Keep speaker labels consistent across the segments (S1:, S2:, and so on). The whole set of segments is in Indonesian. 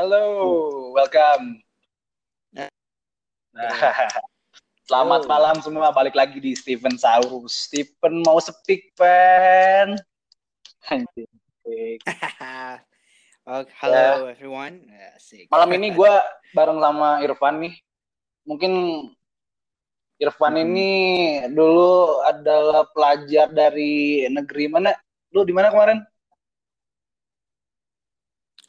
S1: Halo, welcome. Nah, selamat
S2: Yo.
S1: malam semua, balik lagi di Steven Saurus. Steven mau speak, pen. Anjing.
S2: oh, hello everyone. Asik.
S1: Malam ini gue bareng sama Irfan nih. Mungkin Irfan
S2: Mhm.
S1: ini dulu adalah pelajar dari negeri mana? Lu di mana kemarin?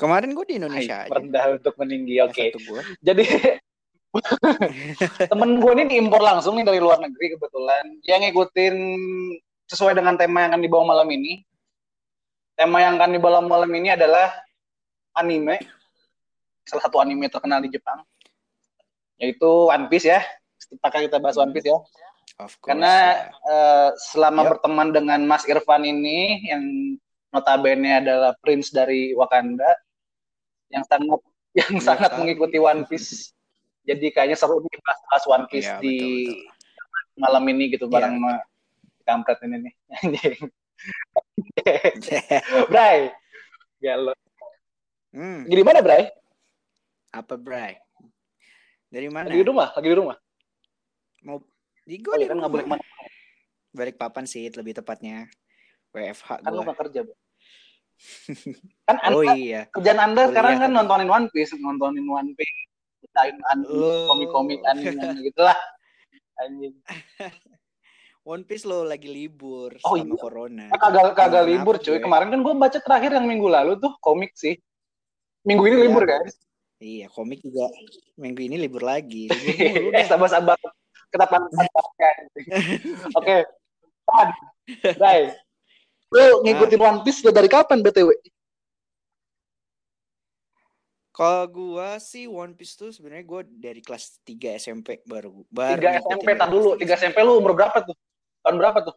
S2: Kemarin gue di Indonesia
S1: Hai,
S2: aja.
S1: rendah untuk meninggi. Oke.
S2: S1 gua.
S1: Jadi temen gue ini diimpor langsung nih dari luar negeri kebetulan. Dia ngikutin sesuai dengan tema yang akan dibawa malam ini. Tema yang akan dibawa malam ini adalah anime. Salah satu anime terkenal di Jepang. Yaitu One Piece ya. Apakah kita bahas One Piece ya?
S2: Of course.
S1: Karena eh, selama
S2: Yuk.
S1: berteman dengan Mas Irfan ini yang notabene adalah prince dari Wakanda yang sangat yang
S2: Iya
S1: sangat mengikuti One Piece. Jadi kayaknya seru nih bahas One Piece
S2: Iya,
S1: di
S2: betul,
S1: malam ini gitu
S2: Iya.
S1: bareng sama kampret ini nih. Bray. Galo.
S2: hmm,
S1: Lagi di mana, Bray?
S2: apa Bray? Dari mana?
S1: Lagi di rumah, lagi di rumah.
S2: Mau di
S1: Oh,
S2: gue di
S1: kan boleh
S2: rumah.
S1: ke mana.
S2: Balik papan sih lebih tepatnya. WFH
S1: Kan lu kerja, Bro. Kan anda,
S2: Oh iya.
S1: kerjaan anda
S2: Kuliah
S1: sekarang kan
S2: tapi.
S1: nontonin One Piece, nontonin One Piece, anime,
S2: Oh.
S1: komik-komik anime gitu lah. Anjing.
S2: One Piece lo lagi libur
S1: Oh,
S2: sama
S1: iya.
S2: corona.
S1: Ah, Kagak kagak
S2: Kenapa
S1: libur cuy.
S2: gue?
S1: Kemarin kan gue baca terakhir yang minggu lalu tuh komik sih. Minggu ini
S2: Iya.
S1: libur kan?
S2: Iya, komik juga minggu ini libur lagi. Libur
S1: eh sabar-sabar. Kita pantas-pantaskan. Oke. Pan. Bye. Lu ngikutin One Piece udah dari kapan BTW?
S2: Kalau gua sih One Piece tuh sebenarnya gua dari kelas 3 SMP baru baru
S1: 3
S2: ngikutin
S1: SMP tar dulu.
S2: 3
S1: 3 SMP lu umur berapa tuh? Tahun berapa tuh?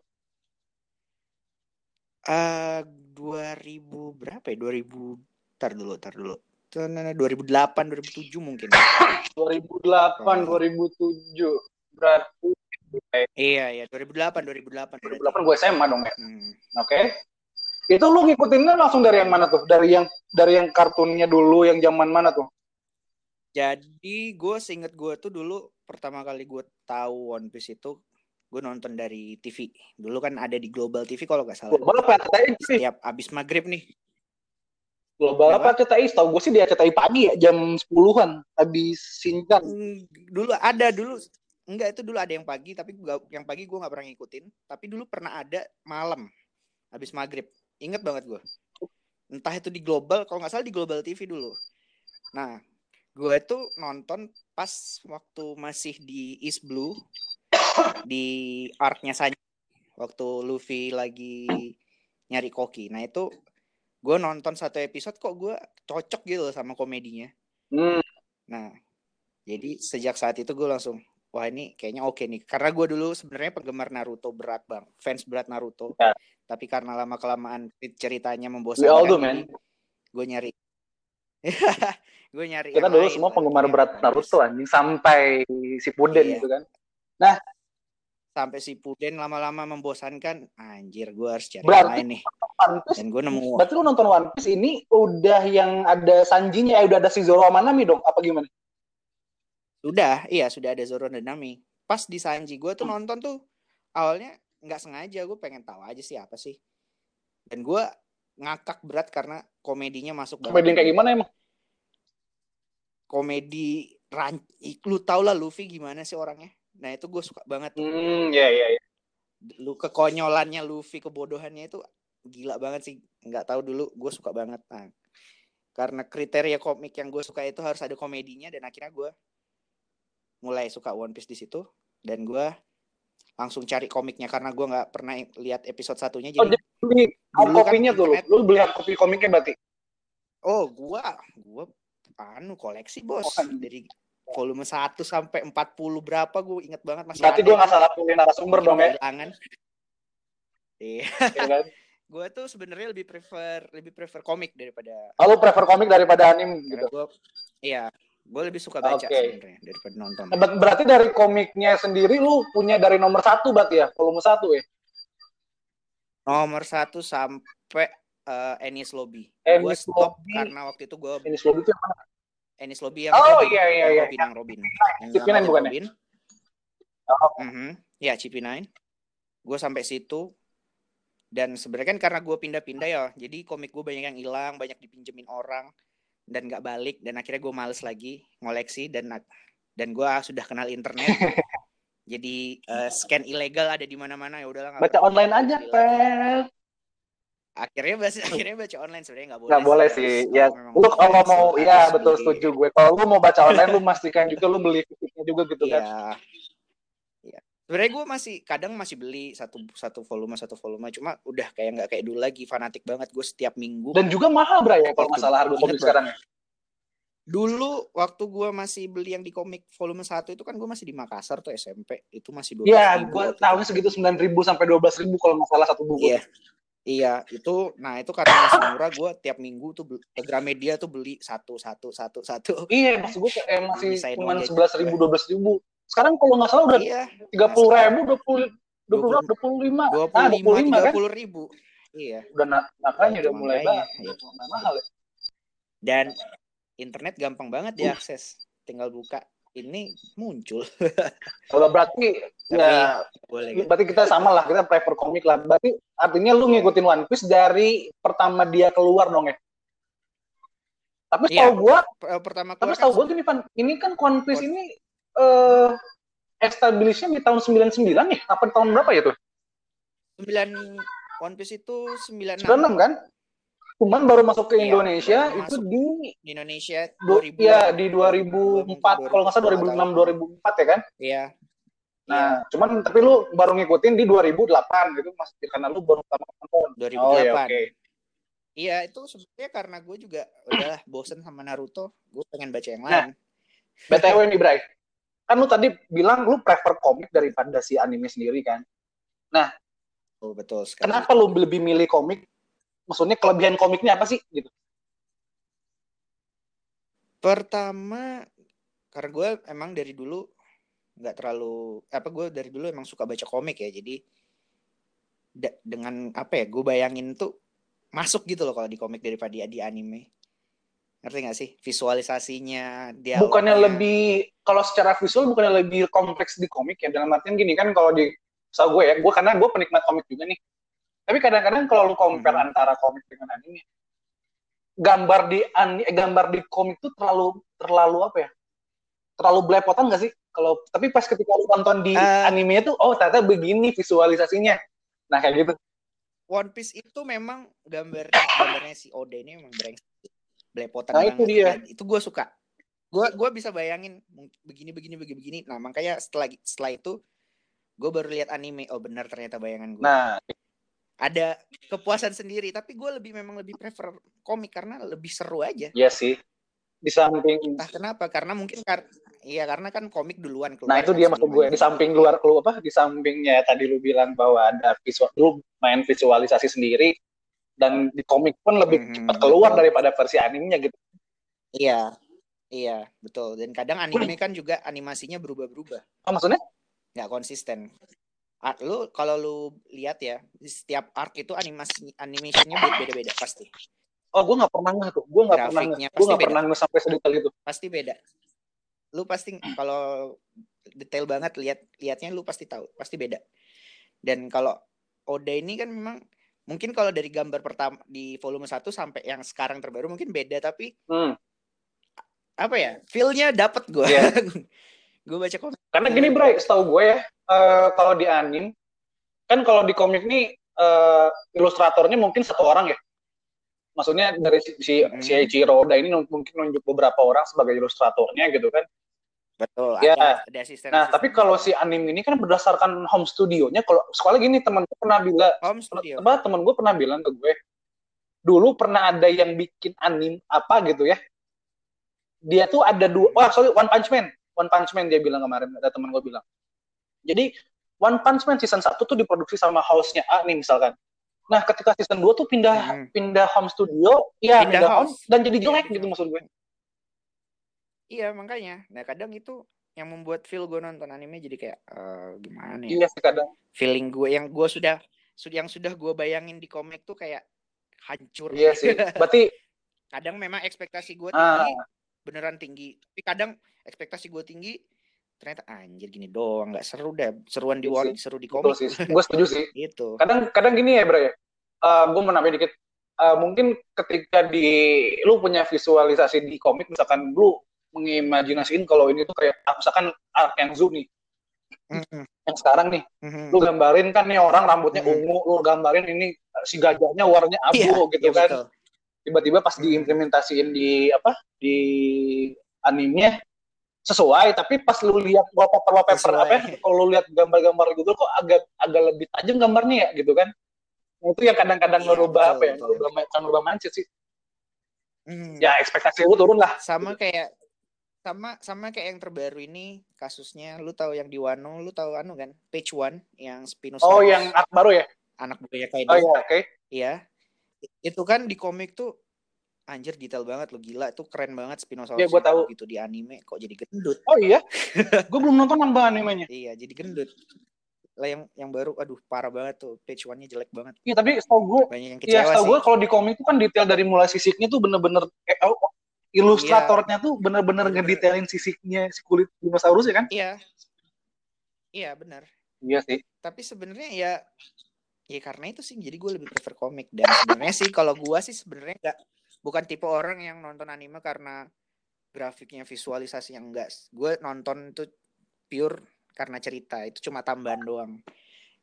S2: Ah, 2000 berapa ya? 2000 tar dulu, tar dulu. Nah, nah, 2008, 2007 mungkin.
S1: 2008,
S2: Oh.
S1: 2007. Berarti
S2: iya, iya, 2008, 2008 berarti.
S1: 2008 gue SMA dong ya.
S2: Hmm.
S1: Oke. Itu lu ngikutinnya langsung dari yang mana tuh? Dari yang dari yang kartunnya dulu yang zaman mana tuh?
S2: Jadi gue seinget gue tuh dulu pertama kali gue tahu One Piece itu gue nonton dari TV. Dulu kan ada di Global TV kalau nggak salah.
S1: Global apa RCTI sih?
S2: Setiap abis maghrib nih.
S1: Global apa RCTI? Tahu gue sih di RCTI pagi ya jam 10-an habis Shinchan.
S2: Hmm, dulu ada dulu enggak itu dulu ada yang pagi tapi gua, yang pagi gue nggak pernah ngikutin. Tapi dulu pernah ada malam habis maghrib. Inget banget gue entah itu di global kalau nggak salah di global TV dulu. Nah gue itu nonton pas waktu masih di East Blue di arc-nya saja waktu Luffy lagi nyari koki. Nah itu gue nonton satu episode kok gue cocok gitu sama komedinya.
S1: Hmm.
S2: Nah, jadi sejak saat itu gue langsung, wah ini kayaknya oke nih. Karena gue dulu sebenarnya penggemar Naruto berat bang, fans berat Naruto.
S1: Ya.
S2: Tapi karena lama kelamaan ceritanya membosankan,
S1: do, man.
S2: gue nyari, gue nyari.
S1: Kita dulu
S2: lain
S1: semua penggemar berat Naruto anjing sampai si Puden
S2: Iya.
S1: gitu kan.
S2: Sampai si Puden lama-lama membosankan, anjir gue harus cari yang
S1: Berarti
S2: lain nih.
S1: One Piece,
S2: Dan gue nemu,
S1: berarti lu nonton One Piece ini udah yang ada Sanjinya, eh udah ada si Zoro sama Nami dong? Apa gimana?
S2: Sudah, iya sudah ada Zoro dan Nami. Pas di Sanji gue tuh nonton tuh awalnya nggak sengaja gue pengen tahu aja sih apa sih. Dan gue ngakak berat karena komedinya masuk banget.
S1: Komedi kayak gimana emang?
S2: komedi ran lu tau lah Luffy gimana sih orangnya nah itu gue suka banget
S1: Hmm, ya ya ya.
S2: lu kekonyolannya Luffy kebodohannya itu gila banget sih nggak tahu dulu gue suka banget nah, karena kriteria komik yang gue suka itu harus ada komedinya dan akhirnya gue mulai suka One Piece di situ dan gue langsung cari komiknya karena gue nggak pernah lihat episode satunya
S1: Oh,
S2: jadi
S1: jadi beli hard
S2: Dulu kan
S1: copy-nya tuh lu. Lu beli hard copy komiknya berarti?
S2: oh gue gue anu koleksi bos
S1: Oh, kan.
S2: dari volume 1 sampai 40 berapa gue inget banget masih
S1: Berarti gue nggak salah pilih narasumber dong ya.
S2: Iya,
S1: ya kan?
S2: gue tuh sebenarnya lebih prefer lebih prefer komik daripada
S1: Oh, lu prefer komik daripada anime gitu.
S2: gue iya gue lebih suka baca
S1: Oke.
S2: sebenarnya daripada nonton.
S1: Ber- Berarti dari komiknya sendiri lu punya dari nomor satu berarti ya, volume satu ya?
S2: Nomor satu sampai eh Ennis Lobby. Gue
S1: Enies
S2: stop
S1: Lobby.
S2: karena waktu itu gue
S1: Ini Lobby itu yang mana?
S2: Ennis Lobby yang
S1: Oh,
S2: Robin,
S1: iya, iya,
S2: yang
S1: iya.
S2: Robin yang Robin. Yang
S1: CP9
S2: ngangkatin
S1: bukan ya?
S2: Robin.
S1: Oh.
S2: Mhm. Ya CP9. Gue sampai situ dan sebenarnya kan karena gue pindah-pindah ya, jadi komik gue banyak yang hilang, banyak dipinjemin orang dan nggak balik dan akhirnya gue males lagi ngoleksi dan dan gue sudah kenal internet. jadi eh, scan ilegal ada di mana-mana ya udahlah.
S1: Baca
S2: apa-apa,
S1: online aja. Pel.
S2: Akhirnya baca akhirnya baca online sebenarnya nggak boleh.
S1: Nggak boleh sih. Ya, lu kalau mau, ya betul setuju gue. Kalau lu mau baca online, lu pastikan juga lu beli fisiknya juga gitu kan.
S2: Sebenarnya gue masih kadang masih beli satu satu volume satu volume cuma udah kayak nggak kayak dulu lagi fanatik banget gue setiap minggu.
S1: Dan juga mahal, Bray, ya kalau masalah harga komik
S2: Bro.
S1: sekarang. ya.
S2: Dulu waktu gue masih beli yang di komik volume 1 itu kan gue masih di Makassar tuh SMP itu masih dua
S1: Iya, gue tahunya segitu 9 ribu sampai 12 ribu kalau masalah satu buku.
S2: Iya. Iya, itu nah itu karena masih murah gue tiap minggu tuh beli- ke Gramedia tuh beli satu satu satu satu.
S1: Iya, maksud gue kayak masih cuma 11 ribu, 12 ribu. Sekarang kalau nggak salah udah
S2: Iya,
S1: 30 ribu, 20, 20, 25,
S2: dua
S1: ah,
S2: puluh lima
S1: 25 kan?
S2: tiga puluh ribu. Iya.
S1: Udah na- makanya udah mulai banget.
S2: iya.
S1: Mahal ya.
S2: Dan internet gampang banget diakses. Tinggal buka ini muncul.
S1: Kalau berarti
S2: Tapi
S1: ya
S2: boleh gitu.
S1: berarti kita sama lah, kita prefer komik lah. Berarti artinya lu ngikutin One Piece dari pertama dia keluar dong ya. Tapi
S2: Iya.
S1: setahu gua,
S2: eh, Pertama
S1: tapi setahu
S2: kan
S1: gua gini ini kan One Piece ini eh establishnya di tahun 99 nih. Apa tahun berapa ya tuh?
S2: 9 One Piece itu 96
S1: 96 kan? Cuman baru masuk ke
S2: Iya,
S1: Indonesia
S2: baru
S1: itu di
S2: di Indonesia
S1: du,
S2: 2000
S1: ya di 2004 kalau nggak salah 2006 2004 ya kan?
S2: Iya.
S1: Nah, cuman tapi lu baru ngikutin di 2008 gitu Mas karena lu baru pertama nonton.
S2: 2008.
S1: Oh ya oke.
S2: Iya, itu sebenarnya karena gue juga udahlah bosen sama Naruto, gue pengen baca yang
S1: Nah,
S2: lain.
S1: BTW nih Bray. Kan lu tadi bilang lu prefer komik daripada si anime sendiri kan?
S2: Oh, betul sekali.
S1: Kenapa lu lebih milih komik? Maksudnya kelebihan komiknya apa sih gitu?
S2: Pertama karena gue emang dari dulu nggak terlalu apa gue dari dulu emang suka baca komik ya. Jadi dengan apa ya? Gue bayangin tuh masuk gitu loh kalau di komik daripada di, di anime. Ngerti gak sih? Visualisasinya, dia
S1: Bukannya lebih kalau secara visual bukannya lebih kompleks di komik ya? Dalam artian gini kan kalau di so gue ya, gue karena gue penikmat komik juga nih. Tapi kadang-kadang kalau lu compare
S2: Hmm.
S1: antara komik dengan anime, gambar di ani, eh, gambar di komik tuh terlalu terlalu apa ya? Terlalu belepotan gak sih? Kalau tapi pas ketika lu nonton di
S2: Eh.
S1: anime tuh, oh ternyata begini visualisasinya. Nah kayak gitu.
S2: One Piece itu memang gambar gambarnya si Oda ini memang brengsek belepotan
S1: Nah,
S2: banget.
S1: itu dia.
S2: Dan itu gue suka. Gue gua bisa bayangin begini begini begini begini. Nah makanya setelah setelah itu gue baru lihat anime. Oh benar ternyata bayangan gue
S1: Nah,
S2: ada kepuasan sendiri tapi gue lebih memang lebih prefer komik karena lebih seru aja.
S1: Iya sih. Di samping
S2: entah kenapa karena mungkin kar iya karena kan komik duluan keluar
S1: Nah itu
S2: kan
S1: dia maksud gue di samping luar keluar apa di sampingnya tadi lu bilang bahwa ada visual lu main visualisasi sendiri dan di komik pun lebih
S2: Mhm,
S1: cepat keluar
S2: betul.
S1: daripada versi animenya gitu.
S2: iya iya betul dan kadang anime kan juga animasinya berubah-berubah
S1: Oh, maksudnya?
S2: nggak konsisten. Ah, lu kalau lu lihat ya di setiap arc itu animasi animationnya beda-beda pasti
S1: Oh gue nggak pernah nggak tuh, gue nggak pernah
S2: Grafiknya
S1: gue nggak pernah nge sampai sedetail itu.
S2: pasti beda. Lu pasti kalau detail banget lihat lihatnya lu pasti tahu pasti beda. Dan kalau Oda ini kan memang mungkin kalau dari gambar pertama di volume 1 sampai yang sekarang terbaru mungkin beda tapi
S1: Hmm.
S2: apa ya feel-nya dapet gue.
S1: Iya.
S2: gue baca komik.
S1: Karena gini Bray, setahu gue ya eh, kalau di anim kan kalau di komik nih eh, ilustratornya mungkin satu orang ya. Maksudnya dari si si,
S2: Hmm.
S1: si Eiichiro Oda ini mungkin nunjuk beberapa orang sebagai ilustratornya gitu kan.
S2: Betul.
S1: Ya.
S2: Ada, ada asisten.
S1: Nah, tapi kalau si anime ini kan berdasarkan home studionya, kalau sekolah gini teman gue pernah bilang,
S2: home studio.
S1: apa teman gue pernah bilang ke gue, dulu pernah ada yang bikin anime apa gitu ya, dia tuh ada dua, oh sorry One Punch Man, One Punch Man dia bilang kemarin, ada teman gue bilang. Jadi One Punch Man season 1 tuh diproduksi sama house-nya A nih misalkan. Nah, ketika season 2 tuh pindah
S2: Hmm.
S1: pindah home studio, ya
S2: Pindah
S1: pindah, home
S2: house.
S1: dan jadi
S2: Iya,
S1: jelek
S2: pindah
S1: gitu maksud gue.
S2: Iya makanya. Nah kadang itu yang membuat feel gue nonton anime jadi kayak eh, gimana ya?
S1: Iya sih kadang.
S2: Feeling gue yang gue sudah yang sudah gue bayangin di komik tuh kayak hancur.
S1: Iya sih. Berarti
S2: kadang memang ekspektasi gue
S1: ah,
S2: tinggi, beneran tinggi tapi kadang ekspektasi gue tinggi ternyata anjir gini doang nggak seru deh seruan di
S1: Iya
S2: war
S1: sih.
S2: seru di komik.
S1: Gue setuju sih.
S2: gitu
S1: Kadang kadang gini ya, Bro ya. Eh gue mau nambahin dikit. Eh, mungkin ketika di lu punya visualisasi di komik misalkan lu mengimajinasiin kalau ini tuh kayak ah, misalkan arc yang Zoo nih
S2: Mhm,
S1: yang sekarang nih
S2: mhm.
S1: lu gambarin kan nih orang rambutnya
S2: Hmm.
S1: ungu lu gambarin ini eh, si gajahnya warnanya abu
S2: Iya,
S1: gitu
S2: iya
S1: kan
S2: betul.
S1: tiba-tiba pas
S2: Hmm.
S1: diimplementasiin di apa di animenya sesuai tapi pas lu lihat wallpaper wallpaper
S2: Sesuai.
S1: apa ya, kalau lu lihat gambar-gambar Google kok agak agak lebih tajam gambarnya ya gitu kan nah, itu yang kadang-kadang
S2: Iya,
S1: ngerubah
S2: betul,
S1: apa ya ngerubah kan ngerubah mindset sih
S2: Mhm.
S1: ya ekspektasi lu turun lah
S2: sama kayak sama sama kayak yang terbaru ini kasusnya lu tahu yang di Wano lu tahu anu kan page one yang Spinosaurus
S1: oh yang art baru ya
S2: anak buahnya kayak
S1: oh iya oke
S2: Iya. Itu kan di komik tuh anjir detail banget lo gila itu keren banget Spinosaurus.
S1: Iya, gua tahu.
S2: Gitu di anime kok jadi gendut.
S1: oh iya gue belum nonton nambah animenya
S2: Iya, jadi gendut. Lah yang yang baru aduh parah banget tuh. Page one-nya jelek banget.
S1: iya tapi setahu gue
S2: Banyak yang
S1: Iya,
S2: kecewa
S1: setahu gue kalau di komik itu kan detail dari mulai sisiknya tuh bener-bener eh, oh, ilustratornya tuh bener-bener ngedetailin sisiknya si kulit dinosaurus ya kan?
S2: Iya. Iya, benar.
S1: Iya sih.
S2: Tapi sebenarnya ya ya karena itu sih jadi gue lebih prefer komik dan sebenarnya sih kalau gue sih sebenarnya nggak bukan tipe orang yang nonton anime karena grafiknya visualisasi yang enggak gue nonton itu pure karena cerita itu cuma tambahan doang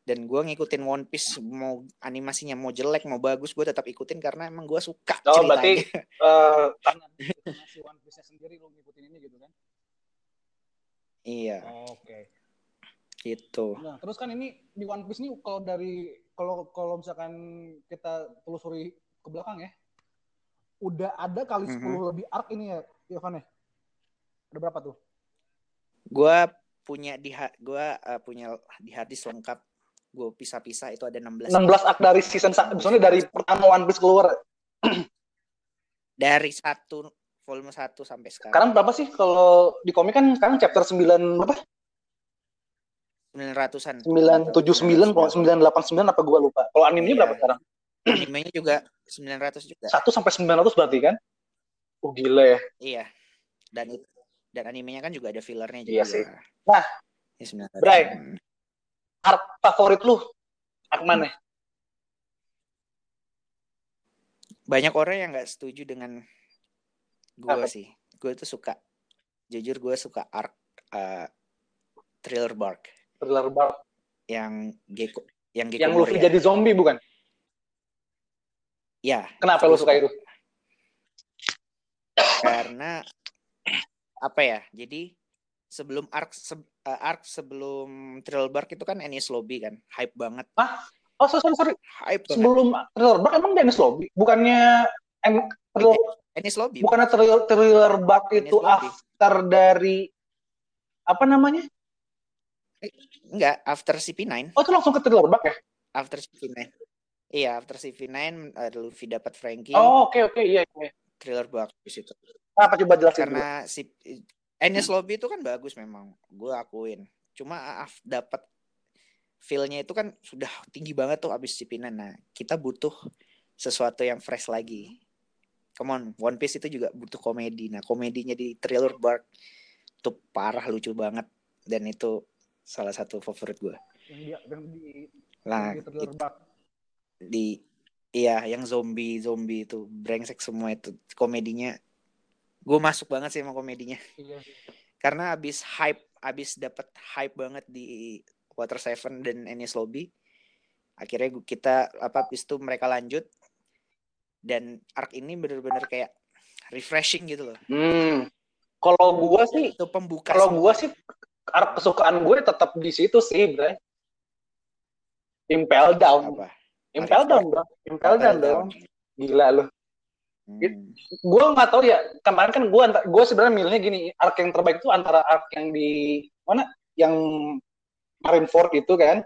S2: dan gue ngikutin One Piece mau animasinya mau jelek mau bagus gue tetap ikutin karena emang gue suka
S1: Oh,
S2: ceritanya
S1: berarti eh karena si One Piece sendiri lu ngikutin ini gitu kan?
S2: iya
S1: Oke.
S2: gitu
S1: Nah, terus kan ini di One Piece nih kalau dari kalau kalau misalkan kita telusuri ke belakang ya, udah ada kali 10
S2: Mhm.
S1: lebih arc ini ya, Irfan ya? Ada berapa tuh?
S2: gue punya di gue uh, punya di harddisk lengkap gue pisah-pisah itu ada 16
S1: 16 arc dari season sa- misalnya dari pertama One Piece keluar.
S2: dari satu volume 1 sampai sekarang
S1: Sekarang berapa sih kalau di komik kan sekarang chapter 9 berapa?
S2: 900-an
S1: 979 kalau 989 apa gua lupa. Kalau animenya
S2: Iya.
S1: berapa sekarang?
S2: animenya juga 900 juga
S1: 1 sampai 900 berarti kan? Oh gila ya.
S2: iya dan itu dan animenya kan juga ada fillernya juga
S1: Iya sih.
S2: ya.
S1: Nah,
S2: Ya, 900.
S1: Bray. Arc favorit lu? Arc mana?
S2: banyak orang yang nggak setuju dengan gue sih gue tuh suka jujur gue suka arc uh, thriller bark
S1: Thriller Bark.
S2: yang Gecko yang Gecko
S1: Yang Luffy jadi zombie bukan?
S2: ya
S1: Kenapa lu suka itu?
S2: karena apa ya jadi sebelum arc se- uh, arc sebelum thriller bark itu kan Enies Lobby kan hype banget
S1: Oh, sorry, sorry, sorry.
S2: hype
S1: Sebelum Thriller Bark emang Dennis Lobby? Bukannya em, thriller,
S2: Enies Lobby
S1: bukannya thriller, thriller Bark itu
S2: Lobby.
S1: after dari apa namanya?
S2: enggak after CP9
S1: Oh, itu langsung ke Thriller Bark ya?
S2: after CP9 iya after CP9 uh, Luffy dapat Frankie
S1: Oh, oke oke iya iya.
S2: thriller bark di situ
S1: Apa coba jelasin dulu.
S2: karena si Enies Lobby itu kan bagus memang gue akuin. Cuma af- dapat feel-nya itu kan sudah tinggi banget tuh abis CP9 nah kita butuh sesuatu yang fresh lagi. Come on One Piece itu juga butuh komedi. Nah komedinya di thriller bark tuh parah lucu banget. Dan itu salah satu favorit gue
S1: Yang dia yang di,
S2: lah
S1: yang di Thriller Bark.
S2: di iya yang zombie zombie itu brengsek semua itu komedinya gue masuk banget sih sama komedinya
S1: Iya.
S2: karena abis hype abis dapat hype banget di Water Seven dan Enies Lobby akhirnya kita apa abis itu mereka lanjut dan arc ini bener-bener kayak refreshing gitu loh
S1: Hmm. Kalau gua sih
S2: itu pembuka
S1: kalau gua sih arc kesukaan gue tetap di situ sih, Bray. Impel Down.
S2: apa
S1: Impel Down, bro. Impel Down dong. Gila lu.
S2: Hmm.
S1: gue nggak tahu ya kemarin kan gue gue sebenarnya milihnya gini arc yang terbaik itu antara arc yang di mana yang Marineford itu kan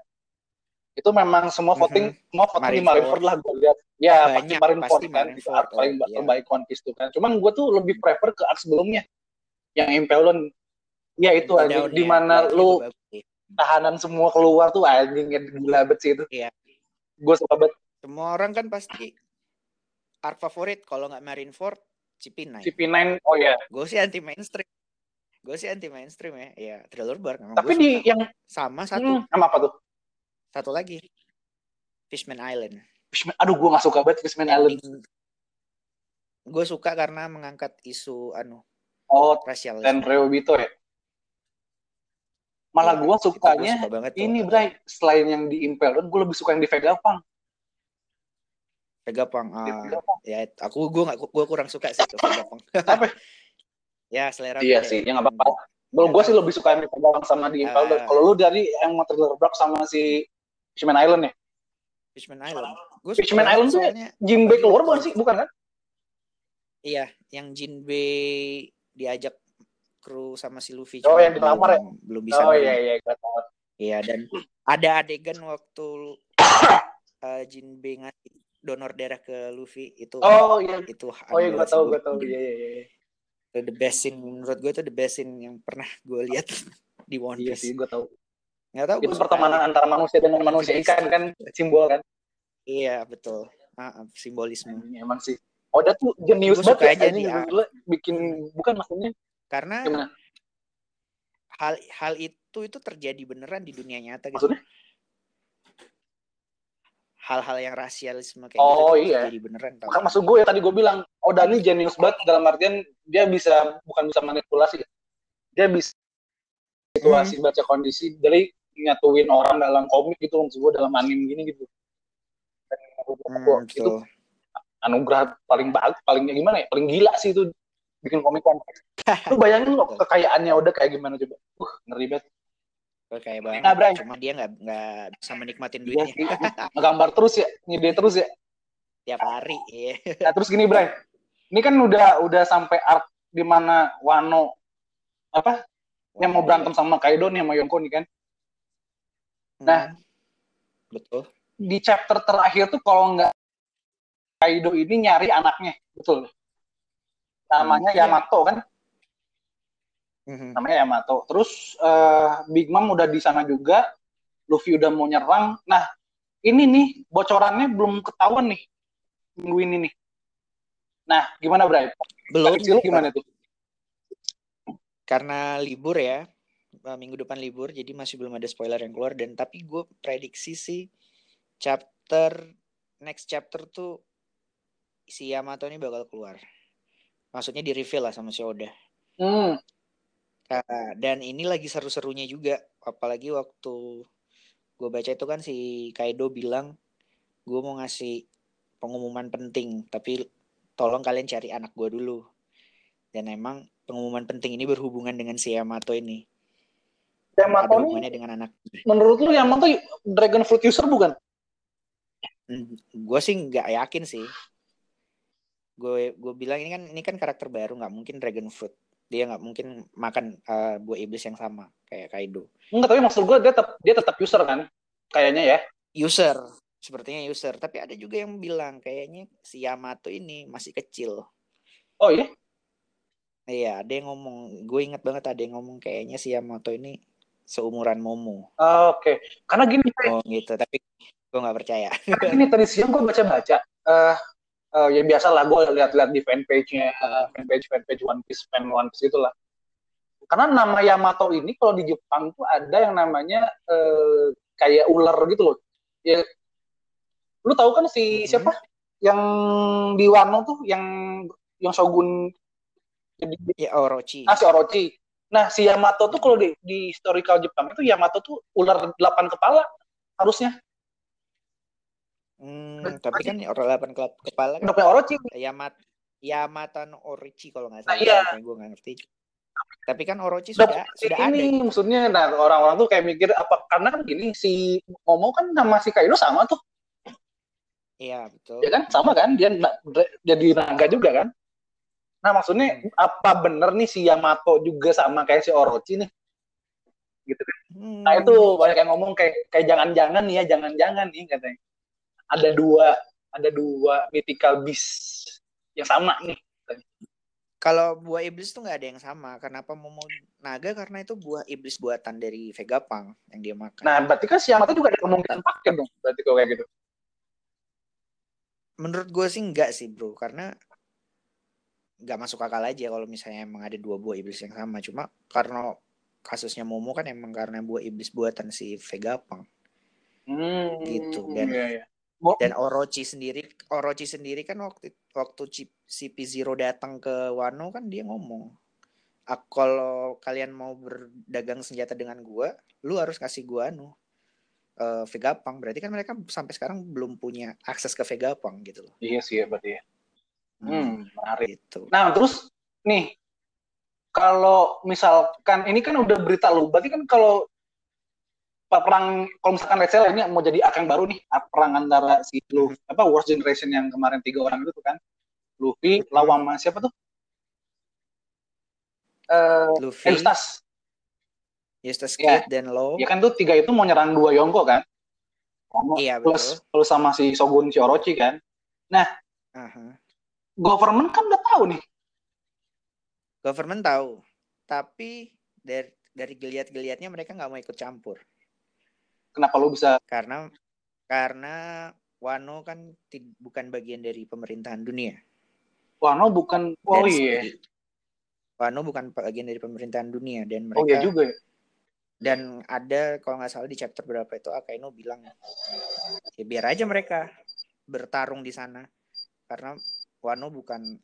S1: itu memang semua voting semua voting di
S2: Mhm. Marineford.
S1: Marineford lah gue lihat ya pasti
S2: Banyak,
S1: Marineford
S2: pasti
S1: kan itu
S2: Marineford,
S1: arc paling
S2: iya.
S1: terbaik Piece itu kan cuman gue tuh lebih prefer ke arc sebelumnya yang Impelon ya itu
S2: Di daunnya,
S1: di mana lu tahanan semua keluar tuh anjing gila banget sih itu
S2: Iya.
S1: gue suka banget
S2: semua orang kan pasti arc favorit kalau nggak Marineford CP9.
S1: CP9 oh ya.
S2: Gue sih anti mainstream. Gue sih anti mainstream ya. Iya, Thriller Bark. memang
S1: Tapi di
S2: suka.
S1: yang
S2: sama satu,
S1: hmm, sama apa tuh?
S2: satu lagi. Fishman Island.
S1: Fishman, aduh gue gak suka banget Fishman Island.
S2: Gue suka karena mengangkat isu anu
S1: Oh,
S2: rasial.
S1: dan Reobito ya. Malah
S2: Iya,
S1: gue
S2: gua
S1: sukanya
S2: suka banget
S1: ini Bray, selain yang di Impel Down, gue lebih suka yang di Vegapunk.
S2: Vegapunk.
S1: Di
S2: Ah,
S1: Vegapunk.
S2: ya aku gue nggak gue kurang suka sih tuh Vegapunk.
S1: Apa?
S2: ya selera
S1: Iya sih,
S2: ya.
S1: nggak apa-apa. Kalau gue sih lebih suka yang di Vegapunk sama di Impel Down.
S2: Ah.
S1: Kalau lu dari yang Thriller Bark sama si Fishman Island ya?
S2: Fishman Island. Gue
S1: Fishman Island tuh
S2: soalnya
S1: Jinbei keluar bukan sih? Bukan kan?
S2: iya yang Jinbei diajak kru sama si Luffy.
S1: Oh, yang dilamar ya?
S2: belum, belum bisa.
S1: Oh iya iya, gue tahu.
S2: Iya dan ada adegan waktu uh, Jinbei ngasih donor darah ke Luffy itu
S1: Oh iya.
S2: itu
S1: Oh iya, gue tahu, gue tahu. Iya iya iya.
S2: the best scene menurut gue itu the best scene yang pernah gue lihat di One
S1: Iya
S2: Piece.
S1: sih, gue tahu.
S2: Nggak tahu
S1: Itu pertemanan
S2: aja.
S1: antara manusia dengan manusia ikan kan simbol kan?
S2: Iya betul. Ah, ah, simbolisme.
S1: Ini emang sih. Oda tuh jenius banget
S2: aja
S1: ya, gua bikin bukan maksudnya
S2: Karena
S1: gimana?
S2: hal hal itu itu terjadi beneran di dunia nyata gitu.
S1: Maksudnya?
S2: Hal-hal yang rasialisme kayak
S1: Oh,
S2: gitu
S1: iya.
S2: terjadi beneran tau.
S1: Kan maksud gue ya tadi gue bilang Oda ini jenius banget dalam artian dia bisa bukan bisa manipulasi ya. Dia bisa situasi baca kondisi dari nyatuin orang dalam komik gitu maksud gue dalam anime gini gitu. Dan
S2: Hmm,
S1: itu
S2: betul.
S1: anugerah paling bagus, palingnya gimana ya? Paling gila sih itu bikin komik Piece. Lu bayangin loh kekayaannya Oda kayak gimana coba. Uh, ngeri banget.
S2: Kayak banget.
S1: Nah, Bray.
S2: Cuma dia nggak nggak bisa menikmatin
S1: Iya
S2: duitnya
S1: sih. Ngegambar terus ya, ngide terus ya.
S2: tiap hari. Iya.
S1: Nah, terus gini, Bray. Ini kan udah udah sampai arc di mana Wano apa yang mau berantem sama Kaido nih sama Yonko nih kan. Nah.
S2: Hmm. betul.
S1: Di chapter terakhir tuh kalau nggak Kaido ini nyari anaknya, betul. Namanya
S2: Hmm, iya.
S1: Yamato kan?
S2: Mhm.
S1: Namanya Yamato. Terus eh, Big Mom udah di sana juga. Luffy udah mau nyerang. Nah, ini nih bocorannya belum ketahuan nih minggu ini nih. Nah, gimana Bray?
S2: Belum.
S1: Kecil gimana tuh?
S2: karena libur ya uh, minggu depan libur jadi masih belum ada spoiler yang keluar dan tapi gue prediksi sih chapter next chapter tuh si Yamato ini bakal keluar maksudnya di reveal lah sama si Oda
S1: Hmm,
S2: Uh, dan ini lagi seru-serunya juga apalagi waktu gue baca itu kan si Kaido bilang gue mau ngasih pengumuman penting tapi tolong kalian cari anak gue dulu. Dan emang pengumuman penting ini berhubungan dengan si Yamato ini.
S1: Yamato
S2: hubungannya dengan anak.
S1: menurut lu Yamato Dragon Fruit user bukan?
S2: gue sih nggak yakin sih. Gue gue bilang ini kan ini kan karakter baru nggak mungkin dragon fruit dia nggak mungkin makan uh, buah iblis yang sama kayak Kaido
S1: Enggak, tapi maksud gue dia tetap dia tetap user kan? Kayaknya ya.
S2: user sepertinya user tapi ada juga yang bilang kayaknya si Yamato ini masih kecil
S1: Oh iya?
S2: iya ada yang ngomong gue ingat banget ada yang ngomong kayaknya si Yamato ini seumuran Momo
S1: Ah, Oke. Karena gini,
S2: oh gitu tapi gue nggak percaya
S1: Karena gini tadi siang gue baca-baca. Eh eh, ya biasa lah gue lihat-lihat di fanpage-nya, eh, fanpage fanpage One Piece, fan One Piece itulah. Karena nama Yamato ini kalau di Jepang tuh ada yang namanya eh, kayak ular gitu loh. Ya, lu tahu kan si
S2: Mhm.
S1: siapa yang di Wano tuh yang yang Shogun jadi
S2: ya Orochi
S1: Ah, si Orochi. Nah, si Yamato tuh kalau di, di historical Jepang itu Yamato tuh ular delapan kepala harusnya.
S2: Hmm, tapi kan orang delapan kelap- kepala kan
S1: punya Orochi.
S2: Yamat Yamata no Orochi kalau nggak
S1: Nah,
S2: salah.
S1: iya.
S2: Kayak gue nggak ngerti. Tapi kan Orochi
S1: Udah
S2: sudah
S1: punya
S2: sudah ada.
S1: ini maksudnya nah orang-orang tuh kayak mikir apa karena kan gini si Momo kan sama si Kaido sama tuh.
S2: Iya betul.
S1: Ya kan? Sama kan? Dia jadi naga juga kan? Nah, maksudnya apa bener nih si Yamato juga sama kayak si Orochi nih? Gitu kan.
S2: Hmm,
S1: Nah, itu banyak yang ngomong kayak kayak jangan-jangan nih ya, jangan-jangan nih katanya. Ada dua ada dua mythical beast yang sama nih.
S2: Kalau buah iblis tuh nggak ada yang sama. Kenapa Momo naga? Karena itu buah iblis buatan dari Vegapunk yang dia makan.
S1: Nah, berarti kan si Yamato juga ada kemungkinan pakai dong. Berarti kalau kayak gitu.
S2: Menurut gue sih enggak sih bro, karena nggak masuk akal aja kalau misalnya emang ada dua buah iblis yang sama cuma karena kasusnya Momo kan emang karena buah iblis buatan si Vegapunk
S1: Hmm,
S2: Gitu, dan-
S1: iya, iya.
S2: Dan Orochi sendiri Orochi sendiri kan waktu waktu si P0 datang ke Wano kan dia ngomong "Ah, kalau kalian mau berdagang senjata dengan gua lu harus kasih gua anu eh, Vegapunk berarti kan mereka sampai sekarang belum punya akses ke Vegapunk gitu loh
S1: Iya sih ya berarti ya. Hmm, menarik.
S2: gitu
S1: Nah, terus nih kalau misalkan ini kan udah berita lu, berarti kan kalau perang kalau misalkan let's say ini mau jadi arc yang baru nih, ah, perang antara si lu apa Worst Generation yang kemarin tiga orang itu tuh kan. Luffy lawan sama siapa tuh? Eh,
S2: Luffy
S1: Eustace.
S2: Eustace. Kid dan Law
S1: Ya kan tuh tiga itu mau nyerang dua Yonko kan?
S2: Iya,
S1: plus
S2: betul.
S1: plus sama si Shogun si Orochi kan.
S2: Aha.
S1: Government kan udah tahu nih.
S2: government tahu tapi dari dari geliat-geliatnya mereka nggak mau ikut campur
S1: Kenapa lu bisa
S2: karena karena Wano kan bukan bagian dari pemerintahan dunia.
S1: Wano bukan oh
S2: Dan
S1: iya.
S2: Wano bukan bagian dari pemerintahan dunia dan
S1: Oh iya
S2: mereka
S1: juga ya.
S2: dan ada kalau nggak salah di chapter berapa itu Akaino bilang ya biar aja mereka bertarung di sana karena Wano bukan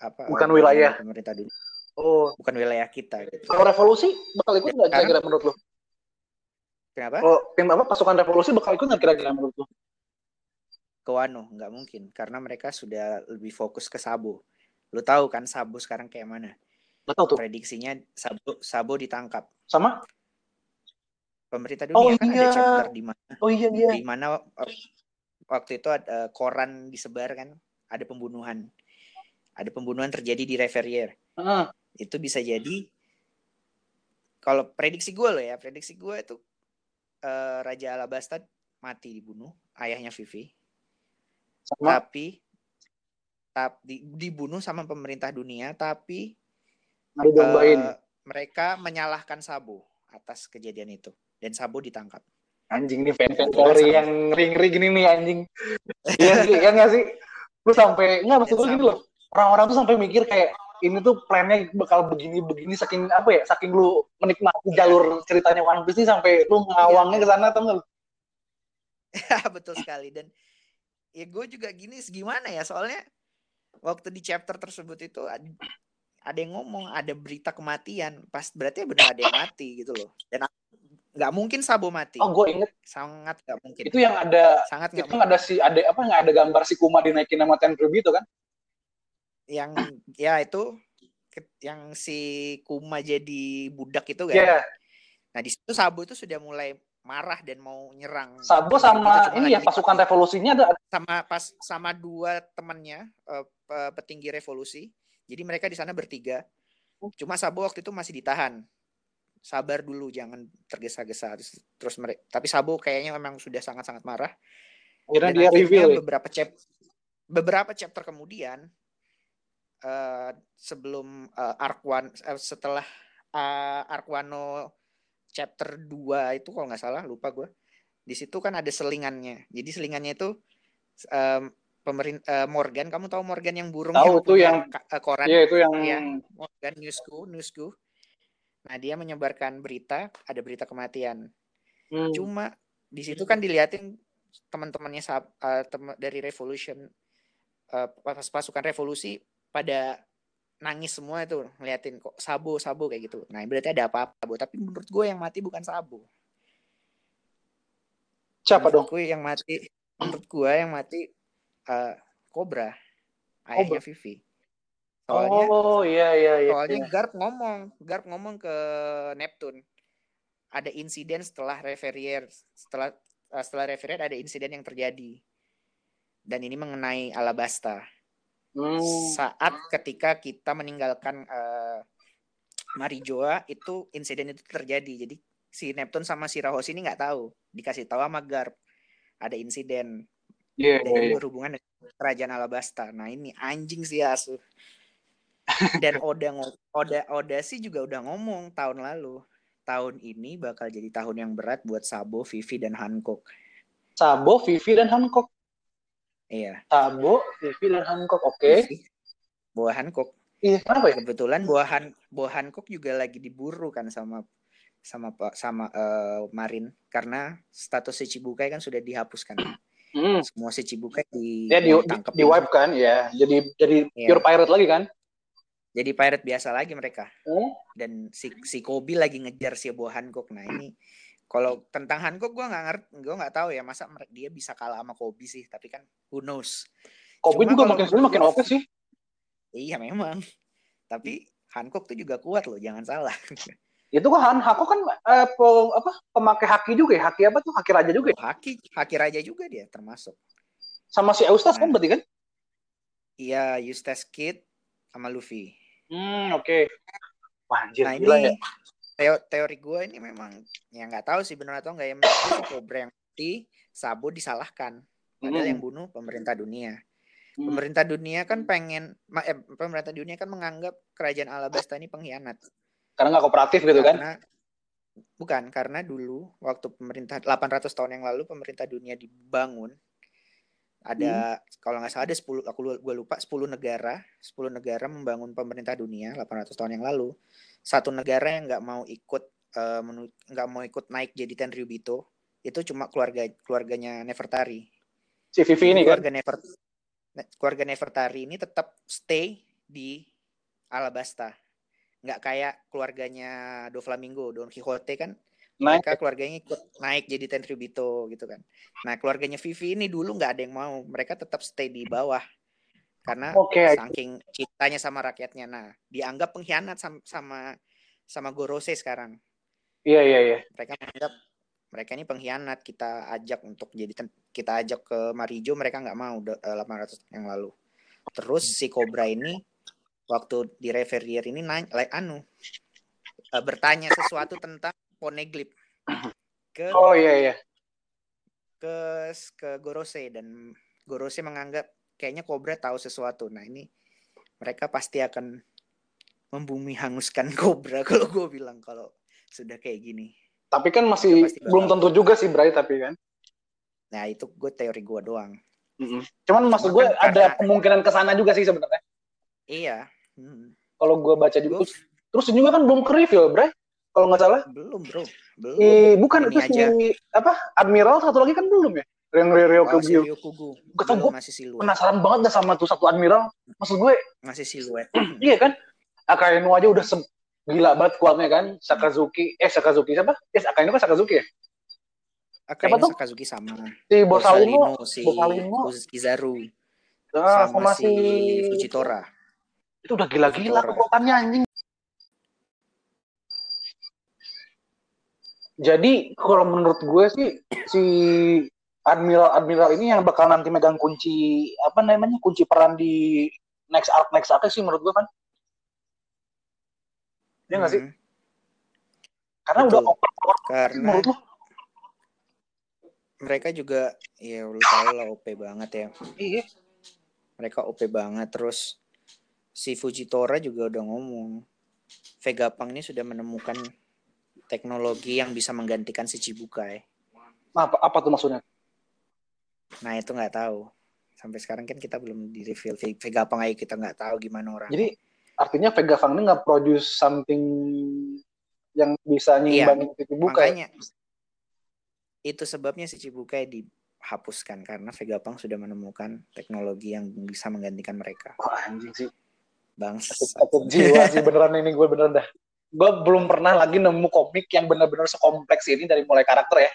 S2: apa
S1: Bukan wilayah.
S2: pemerintah dunia
S1: Oh,
S2: bukan wilayah kita gitu.
S1: kalau revolusi bakal ikut nggak
S2: Sekarang-
S1: kira-kira menurut lu?
S2: Kenapa?
S1: Kalau tim apa pasukan revolusi bakal ikut nggak kira-kira menurut lu?
S2: ke Wano nggak mungkin karena mereka sudah lebih fokus ke Sabo. Lu tahu kan Sabo sekarang kayak mana?
S1: Nggak tahu tuh.
S2: Prediksinya Sabo Sabo ditangkap.
S1: Sama?
S2: Pemerintah
S1: Oh,
S2: dunia kan ada
S1: iya.
S2: chapter di mana
S1: Oh iya iya.
S2: di mana eh, waktu itu ada koran disebar kan ada pembunuhan. Ada pembunuhan terjadi di Reverrier.
S1: Heeh.
S2: Itu bisa jadi kalau prediksi gue loh ya, prediksi gue itu eh, Raja Alabasta mati dibunuh, ayahnya Vivi.
S1: Sama
S2: tapi tapi dibunuh sama pemerintah dunia tapi eh, mereka menyalahkan Sabo atas kejadian itu dan Sabo ditangkap.
S1: anjing nih fan-fan teori yang ring-ring gini nih anjing. Iya sih, iya nggak sih? Lu sampai nggak maksud lu gini loh. Orang-orang tuh sampai mikir kayak ini tuh plannya bakal begini-begini saking apa ya? Saking lu menikmati jalur ceritanya One Piece nih sampai lu ngawangnya ke sana enggak? lu?
S2: Betul sekali dan ya gue juga gini gimana ya soalnya waktu di chapter tersebut itu ad- ada yang ngomong ada berita kematian pas berarti benar ada yang mati gitu loh dan nggak mungkin Sabo mati
S1: Oh, gue inget
S2: sangat nggak mungkin
S1: itu yang ada
S2: sangat
S1: itu
S2: nggak
S1: ada si ada apa nggak ada gambar si Kuma dinaikin sama Tenryubi itu kan?
S2: Yang ya itu yang si Kuma jadi budak itu kan
S1: Iya.
S2: Nah di situ Sabo itu sudah mulai marah dan mau nyerang.
S1: Sabo sama
S2: cuma
S1: ini ya pasukan revolusinya ada
S2: sama pas sama dua temannya eh, pe- petinggi revolusi. Jadi mereka di sana bertiga. Cuma Sabo waktu itu masih ditahan. Sabar dulu, jangan tergesa-gesa. Terus, terus mereka, tapi Sabo kayaknya memang sudah sangat-sangat marah.
S1: akhirnya
S2: Dan
S1: dia
S2: akhirnya
S1: reveal ya.
S2: beberapa chap beberapa chapter kemudian eh, sebelum eh, arc one eh, setelah eh, arc Wano chapter 2 itu kalau nggak salah lupa gue di situ kan ada selingannya jadi selingannya itu em, pemerintah Morgan kamu tahu Morgan yang burung
S1: Tahu, itu
S2: punya
S1: yang-
S2: eh, koran
S1: Iya itu yang
S2: Iya. Morgan Newsku Newsku nah dia menyebarkan berita ada berita kematian
S1: Hmm.
S2: Cuma di situ kan diliatin teman-temannya eh, tem- dari revolution eh, pas pasukan revolusi pada nangis semua itu ngeliatin kok Sabo Sabo kayak gitu. Nah, berarti ada apa-apa, Sabo. Tapi menurut gue yang mati bukan Sabo.
S1: siapa dong?
S2: Gue yang mati menurut gue yang mati eh, Cobra. Ayahnya Vivi. Soalnya
S1: Oh iya iya iya.
S2: Soalnya
S1: iya.
S2: Garp ngomong, Garp ngomong ke Neptune. Ada insiden setelah Reverrier, setelah eh, setelah Reverrier ada insiden yang terjadi. Dan ini mengenai Alabasta.
S1: Hmm.
S2: Saat ketika kita meninggalkan eh, Marijoa itu insiden itu terjadi. Jadi si Neptune sama si Rahosi ini nggak tahu. Dikasih tahu sama Garp ada insiden
S1: Iya
S2: dan ini
S1: iya.
S2: berhubungan dengan kerajaan Alabasta. Nah ini anjing sih asu. Dan Oda Oda Oda sih juga udah ngomong tahun lalu. Tahun ini bakal jadi tahun yang berat buat Sabo, Vivi dan Hancock.
S1: Sabo, Vivi dan Hancock.
S2: Iya.
S1: Sabo, Vivi dan Hancock. Oke.
S2: Vivi, Bawa Hancock.
S1: Iya, kenapa ya?
S2: Kebetulan buah Han buah Hancock juga lagi diburu kan sama sama Pak sama uh, Marin karena status Shichibukai kan sudah dihapuskan.
S1: Hmm.
S2: Semua Shichibukai di
S1: Ya di, di, di wipe kan, ya. Jadi jadi
S2: Iya.
S1: pure pirate lagi kan?
S2: Jadi pirate biasa lagi mereka.
S1: Hmm.
S2: Dan si si Kobe lagi ngejar si buah Hancock. Nah, ini kalau tentang Hancock gua nggak ngerti, gua nggak tahu ya masa dia bisa kalah sama Kobe sih, tapi kan who knows.
S1: Kobe
S2: Cuma
S1: juga makin sini
S2: menurut
S1: makin oke sih.
S2: Iya memang. Tapi Hancock tuh juga kuat loh, jangan salah.
S1: Itu kan Hako kan eh, pe- apa pemakai haki juga ya? Haki apa tuh? Haki raja juga ya?
S2: Haki, Haki Raja juga dia termasuk.
S1: Sama si Eustas kan
S2: Nah.
S1: berarti kan?
S2: Iya, Eustace Kid sama Luffy.
S1: Hmm, oke. Wah, anjir,
S2: Nah
S1: gila
S2: ini
S1: ya.
S2: Teo- teori gue ini memang ya nggak tahu sih benar atau enggak ya gue si Cobra yang mati, Sabo disalahkan. Padahal
S1: Hmm.
S2: yang bunuh pemerintah dunia.
S1: Hmm.
S2: Pemerintah dunia kan pengen, eh, pemerintah dunia kan menganggap kerajaan Alabasta ini pengkhianat.
S1: Karena nggak kooperatif gitu kan?
S2: Karena bukan karena dulu waktu pemerintah 800 tahun yang lalu pemerintah dunia dibangun ada kalau nggak salah ada 10 aku gua lupa 10 negara 10 negara membangun pemerintah dunia 800 tahun yang lalu satu negara yang nggak mau ikut eh, nggak mau ikut naik jadi Tenryubito itu cuma keluarga keluarganya Nefertari
S1: Si Vivi ini kan?
S2: keluarga Nefer ne- keluarga Nefertari ini tetap stay di Alabasta nggak kayak keluarganya Doflamingo Don Quixote kan
S1: Nah,
S2: mereka keluarganya ikut naik jadi Tenryubito gitu kan. Nah keluarganya Vivi ini dulu nggak ada yang mau, mereka tetap stay di bawah karena
S1: oke.
S2: saking cintanya sama rakyatnya. Nah dianggap pengkhianat sama sama, sama Gorose sekarang.
S1: Iya, iya, iya.
S2: Mereka menganggap mereka ini pengkhianat kita ajak untuk jadi kita ajak ke Marijo mereka nggak mau udah eh, 800 tahun yang lalu. Terus si Cobra ini waktu di Reverier ini nanya, like, anu eh, bertanya sesuatu tentang Poneglyph ke
S1: Oh iya, iya.
S2: ke ke Gorose dan Gorose menganggap kayaknya Cobra tahu sesuatu. Nah ini mereka pasti akan membumi hanguskan Cobra kalau gue bilang kalau sudah kayak gini.
S1: Tapi kan masih belum tentu juga sih, Bray, tapi kan.
S2: Nah itu gue teori gue doang.
S1: Mm-mm. Cuman maksud gue
S2: kan
S1: ada
S2: karena-
S1: kemungkinan ke sana juga sih sebenarnya.
S2: Iya. Hmm.
S1: Kalau gue baca di
S2: Gua-
S1: terus, terus juga kan belum ke reveal, Bray. Kalau nggak salah.
S2: belum bro. Belum.
S1: Eh, bukan
S2: Ini
S1: itu si
S2: aja.
S1: apa? Admiral satu lagi kan belum ya? Yang Ryo
S2: Oh, si
S1: Kugyo.
S2: Ryokugu.
S1: Gak tau,
S2: masih siluet.
S1: Penasaran banget dah sama tuh satu admiral. Maksud gue,
S2: Masih siluet.
S1: iya kan? Akainu aja udah se- gila banget kuatnya kan. Sakazuki, eh Sakazuki siapa? Eh Akainu kan Sakazuki ya?
S2: Akainu
S1: tuh?
S2: Sakazuki sama.
S1: Si Borsalino,
S2: si
S1: Borsalino.
S2: Kizaru.
S1: ah,
S2: sama,
S1: sama,
S2: si Fujitora.
S1: Itu udah gila-gila kekuatannya anjing. Jadi kalau menurut gue sih si admiral admiral ini yang bakal nanti megang kunci apa namanya kunci peran di next arc next arc sih menurut gue kan. Iya nggak sih?
S2: Hmm.
S1: Karena
S2: Betul.
S1: udah over power
S2: Karena
S1: menurut lo.
S2: mereka juga ya lu tau lah OP banget ya.
S1: Iya.
S2: Mereka OP banget terus si Fujitora juga udah ngomong Vegapunk ini sudah menemukan teknologi yang bisa menggantikan si Chibukai.
S1: Nah, apa, apa tuh maksudnya?
S2: Nah itu nggak tahu. Sampai sekarang kan kita belum di reveal Ve- Vegapunk aja kita nggak tahu gimana orang.
S1: Jadi artinya Vega Fang ini nggak produce something yang bisa nyimbangin titik buka ya?
S2: Makanya itu sebabnya si Chibukai dihapuskan karena Vegapunk sudah menemukan teknologi yang bisa menggantikan mereka.
S1: Wah, anjing sih.
S2: Bangsa.
S1: Sakit jiwa sih beneran ini gue beneran dah. Gue belum pernah lagi nemu komik yang benar-benar sekompleks ini dari mulai karakter ya.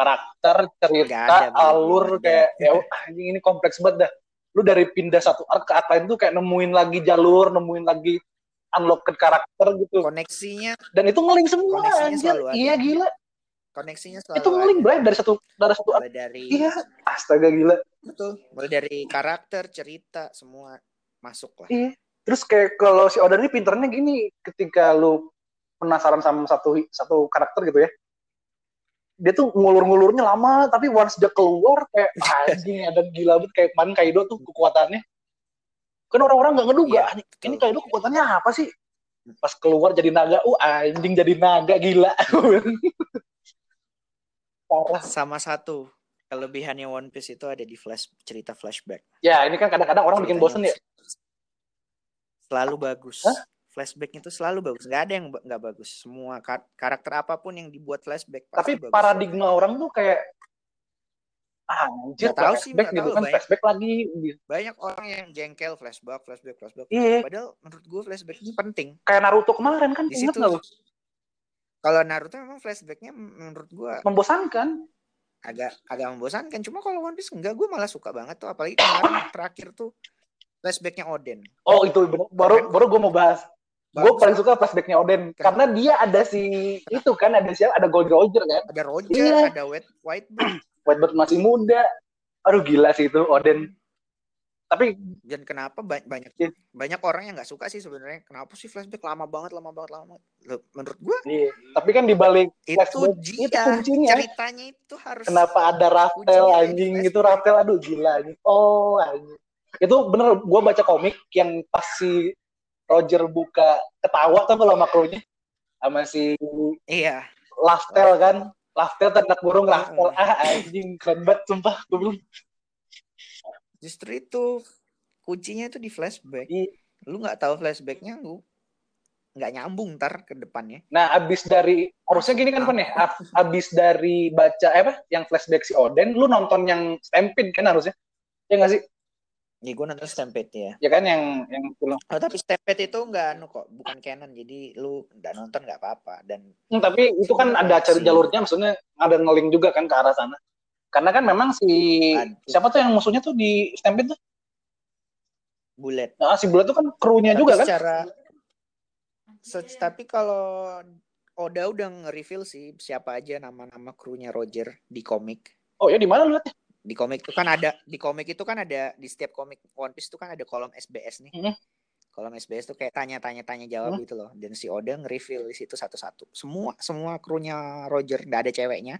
S1: Karakter, cerita,
S2: ada,
S1: alur
S2: ada.
S1: kayak ya anjing ini kompleks banget dah. Lu dari pindah satu arc ke arc lain tuh kayak nemuin lagi jalur, nemuin lagi unlocked karakter gitu.
S2: Koneksinya
S1: Dan itu ngeling semua anjir. Iya gila.
S2: koneksinya selalu
S1: Itu ngeling bray dari satu dari satu
S2: mulai dari
S1: Iya, astaga gila.
S2: betul mulai dari karakter cerita semua masuk lah
S1: Iya. Terus kayak kalau si Oda ini pinternya gini, ketika lu penasaran sama satu satu karakter gitu ya, dia tuh ngulur-ngulurnya lama, tapi once dia keluar kayak anjing ada gila banget kayak kemarin Kaido tuh kekuatannya. Kan orang-orang nggak ngeduga,
S2: Iya,
S1: "Anjing,
S2: betul.
S1: ini Kaido kekuatannya apa sih? Pas keluar jadi naga, uh anjing jadi naga gila. Parah.
S2: sama satu kelebihannya One Piece itu ada di flash cerita flashback
S1: Ya ini kan kadang-kadang orang bikin bosen ya.
S2: selalu bagus.
S1: Hah?
S2: Flashbacknya tuh selalu bagus. Nggak ada yang nggak bagus. Semua kar- karakter apa pun yang dibuat flashback
S1: Tapi
S2: bagus.
S1: paradigma orang tuh kayak ah, anjir
S2: Nggak tahu sih, nggak
S1: gitu
S2: tahu,
S1: kan
S2: banyak.
S1: flashback lagi
S2: Banyak orang yang jengkel flashback, flashback, flashback.
S1: iya
S2: Padahal menurut gue flashback ini penting.
S1: kayak Naruto kemarin kan
S2: Di
S1: inget
S2: situ
S1: lu
S2: kalau Naruto memang flashbacknya menurut gue
S1: membosankan
S2: agak agak membosankan. Cuma kalau One Piece enggak, gue malah suka banget tuh. Apalagi kemarin terakhir tuh flashbacknya Oden.
S1: oh itu bener. baru baru gue mau bahas gue paling suka flashbacknya Oden
S2: Keren.
S1: karena dia ada si itu kan ada siapa ada Gold Roger kan
S2: Ada Roger,
S1: Iya.
S2: ada White Whitebird.
S1: Whitebird masih muda aduh gila sih itu Oden tapi
S2: Dan kenapa ba- banyak
S1: Iya.
S2: banyak orang yang nggak suka sih sebenarnya. Kenapa sih flashback lama banget, lama banget, lama banget. Menurut gue
S1: iya. tapi kan dibalik
S2: itu
S1: Flashback,
S2: dia
S1: itu kuncinya.
S2: ceritanya itu harus
S1: kenapa ada Raftel anjing itu Raftel aduh gila anjing oh anjing itu bener gue baca komik yang pas si Roger buka ketawa tuh kalau sama krunya? Sama si
S2: iya.
S1: Laftel kan? Laftel tanda kurung
S2: Hmm.
S1: Laftel. Ah anjing keren banget sumpah gue bilang
S2: justru itu kuncinya itu di flashback.
S1: Iya.
S2: Lu nggak tahu flashbacknya lu nggak nyambung ntar ke depannya.
S1: nah abis dari harusnya gini kan Pan ya? Ab- abis dari baca eh, apa? Yang flashback si Oden lu nonton yang Stampede kan harusnya? Ya nggak sih
S2: Nih gue nonton Stampede ya.
S1: ya kan yang yang film
S2: Oh, tapi Stampede itu nggak anu kok, bukan canon. Jadi lu nggak nonton nggak apa-apa. Dan
S1: Hmm, tapi itu kan ada cari jalurnya, maksudnya ada ngeling juga kan ke arah sana. Karena kan memang si
S2: Aduh.
S1: siapa tuh yang musuhnya tuh di Stampede tuh?
S2: Bullet.
S1: Nah, si Bulat tuh kan krunya
S2: Tapi
S1: juga kan?
S2: secara se- tapi kalau Oda udah nge-reveal sih siapa aja nama-nama krunya Roger di komik.
S1: Oh ya di mana lu liatnya?
S2: Di komik itu kan ada di komik itu kan ada di setiap komik One Piece itu kan ada kolom SBS nih.
S1: Mhm.
S2: Kolom SBS tuh kayak tanya-tanya tanya jawab
S1: Mhm.
S2: gitu loh. Dan si Oda nge-reveal di situ satu-satu. Semua semua krunya Roger nggak ada ceweknya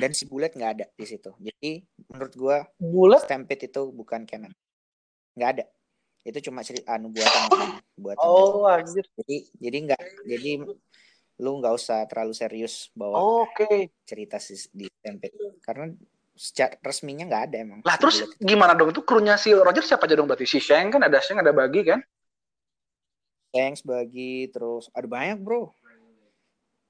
S2: dan si Bullet nggak ada di situ. Jadi menurut gua
S1: Bulat.
S2: Stampede itu bukan canon. Nggak ada. Itu cuma cerita anu buatan buatan.
S1: Oh anjir.
S2: Jadi jadi nggak jadi lu nggak usah terlalu serius bawa
S1: Oke.
S2: cerita si, di Stampede karena secara resminya nggak ada emang.
S1: Lah terus
S2: itu.
S1: gimana dong? Itu krunya si Roger siapa aja dong berarti? Si Shang kan ada Shang ada Bagi kan?
S2: Thanks bagi terus ada banyak bro.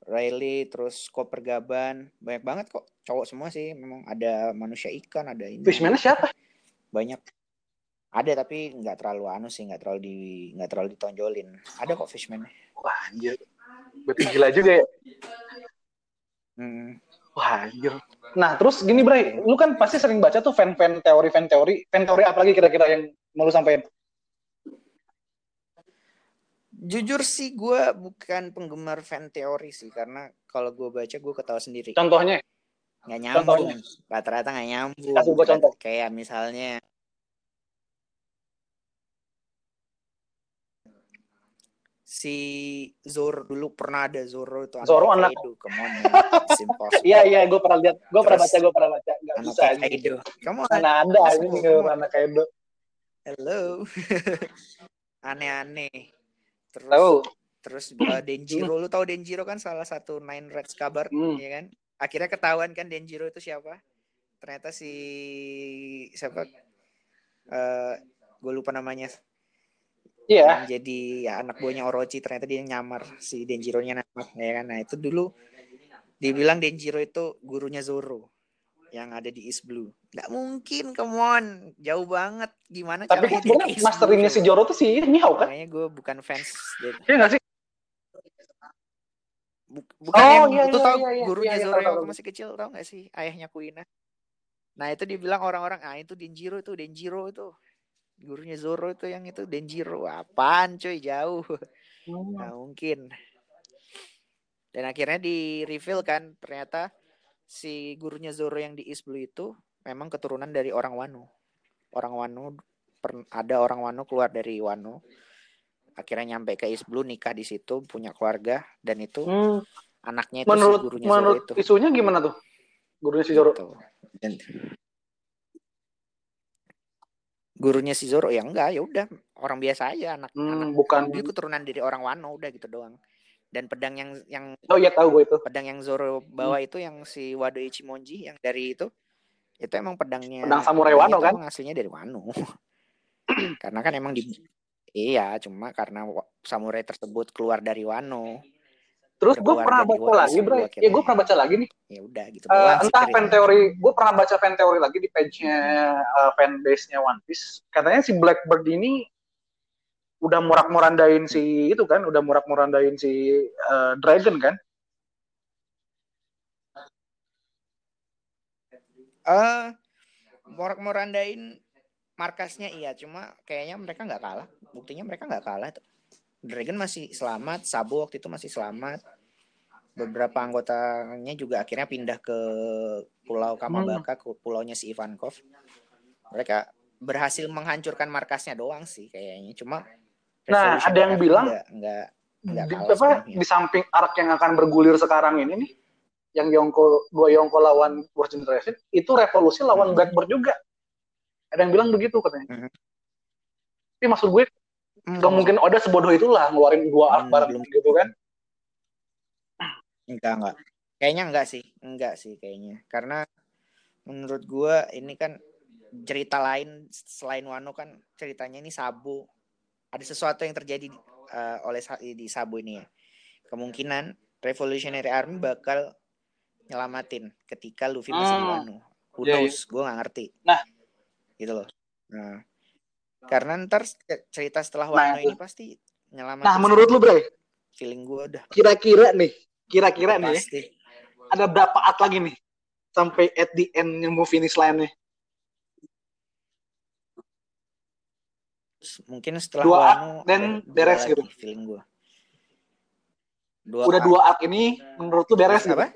S2: Riley terus Copper Gaban banyak banget kok cowok semua sih memang ada manusia ikan ada ini
S1: Fishman siapa?
S2: banyak ada tapi nggak terlalu anu sih nggak terlalu di nggak terlalu ditonjolin ada kok fishman
S1: Wah anjir. Berarti gila juga ya.
S2: hmm.
S1: Wah anjir. Nah terus gini Bray, lu kan pasti sering baca tuh fan-fan teori, fan teori, fan teori apa lagi kira-kira yang mau lu sampein?
S2: Jujur sih gue bukan penggemar fan teori sih karena kalau gue baca gue ketawa sendiri
S1: Contohnya?
S2: nggak nyambung
S1: contohnya.
S2: rata-rata nggak nyambung
S1: Kasih gua contoh.
S2: kayak misalnya si Zoro dulu pernah ada Zoro itu
S1: Zoro anak-
S2: Kaido come on.
S1: Iya iya, gue pernah lihat, gue pernah baca, gue pernah baca, nggak
S2: anak
S1: bisa.
S2: Kaido. Come on.
S1: Mana ada ini anak Kaido.
S2: hello. Aneh-aneh. Terus
S1: Tahu?
S2: terus uh, Denjiro. Lu tahu Denjiro kan salah satu Nine Reds kabar
S1: Hmm.
S2: ya kan? Akhirnya ketahuan kan Denjiro itu siapa? Ternyata si siapa? Eh gue lupa namanya
S1: Iya.
S2: yang jadi ya, anak buahnya Orochi ternyata dia nyamar si Denjiro nya namar ya kan nah itu dulu dibilang Denjiro itu gurunya Zoro yang ada di East Blue nggak mungkin come on jauh banget gimana
S1: Tapi
S2: caranya
S1: kan
S2: East
S1: masterinnya si? Joro tuh si Mihawk kan?
S2: makanya gue bukan fans
S1: Iya nggak sih?
S2: Bu- bukan
S1: Oh,
S2: yang
S1: iya,
S2: itu
S1: iya,
S2: tau
S1: iya, iya,
S2: gurunya
S1: iya, iya,
S2: Zoro
S1: tahu,
S2: yang masih kecil tau gak sih ayahnya Kuina nah itu dibilang orang-orang ah itu Denjiro itu Denjiro itu gurunya Zoro itu yang itu Denjiro apaan cuy jauh
S1: Hmm.
S2: Nah, mungkin. Dan akhirnya di reveal kan ternyata si gurunya Zoro yang di East Blue itu memang keturunan dari orang Wano. Orang Wano per- ada orang Wano keluar dari Wano. Akhirnya nyampe ke East Blue nikah di situ, punya keluarga dan itu
S1: Hmm.
S2: anaknya itu
S1: Menurut
S2: si gurunya
S1: menurut
S2: Zoro itu.
S1: isunya gimana tuh? Gurunya si Joro.
S2: Gitu. Dan gurunya si Zoro ya enggak ya udah orang biasa aja anak
S1: Hmm,
S2: anak
S1: bukan.
S2: dia keturunan dari orang Wano udah gitu doang. Dan pedang yang yang
S1: Oh iya tahu gue itu.
S2: pedang yang Zoro bawa
S1: Hmm.
S2: itu yang si Wado Ichimonji yang dari itu itu emang pedangnya
S1: Pedang samurai Wano,
S2: itu
S1: kan?
S2: aslinya dari Wano karena kan emang di Iya, cuma karena samurai tersebut keluar dari Wano,
S1: Terus gue pernah baca lagi, bro.
S2: gua
S1: Ya gue pernah baca lagi nih.
S2: ya udah gitu
S1: Eh,
S2: sih
S1: entah fan teori, gue pernah baca fan teori lagi di page-nya uh, fanbase-nya One Piece. Katanya si Blackbird ini udah murak-murandain si itu kan, udah murak-murandain si uh, Dragon kan.
S2: Eh, morak morandain markasnya iya, cuma kayaknya mereka nggak kalah. Buktinya mereka nggak kalah tuh. Dragon masih selamat, Sabo waktu itu masih selamat. Beberapa anggotanya juga akhirnya pindah ke Pulau Kamabaka, ke pulaunya si Ivankov. Mereka berhasil menghancurkan markasnya doang sih kayaknya. Cuma
S1: Nah, ada yang bilang
S2: nggak nggak
S1: Di, apa,
S2: sebenarnya.
S1: di samping arc yang akan bergulir sekarang ini nih, yang Yongko dua Yongko lawan World Generation itu revolusi lawan
S2: Mhm.
S1: Blackbird juga. Ada yang bilang begitu katanya.
S2: Mhm.
S1: Tapi maksud gue
S2: Hmm,
S1: gak mungkin Oda sebodoh itulah ngeluarin dua arc
S2: Hmm,
S1: gitu kan.
S2: Enggak, enggak. Kayaknya enggak sih. Enggak sih kayaknya. Karena menurut gua ini kan cerita lain selain Wano kan ceritanya ini Sabo. Ada sesuatu yang terjadi eh, oleh di Sabo ini ya. Kemungkinan Revolutionary Army bakal nyelamatin ketika Luffy masih di
S1: Hmm.
S2: Wano. Who
S1: Iya, iya.
S2: knows? Gua nggak ngerti.
S1: Nah.
S2: gitu loh. Nah, karena ntar cerita setelah
S1: Nah,
S2: Wano
S1: itu.
S2: ini pasti nyelamatin.
S1: Nah, menurut lu, Bre,
S2: feeling gua udah
S1: kira-kira nih, kira-kira nih ya,
S2: pasti.
S1: ada berapa arc lagi nih sampai at the end yang mau finish line-nya?
S2: mungkin setelah
S1: Dua
S2: Wano
S1: dan beres gitu.
S2: feeling gue dua
S1: Udah
S2: arc.
S1: dua arc ini menurut lu beres gitu?
S2: apa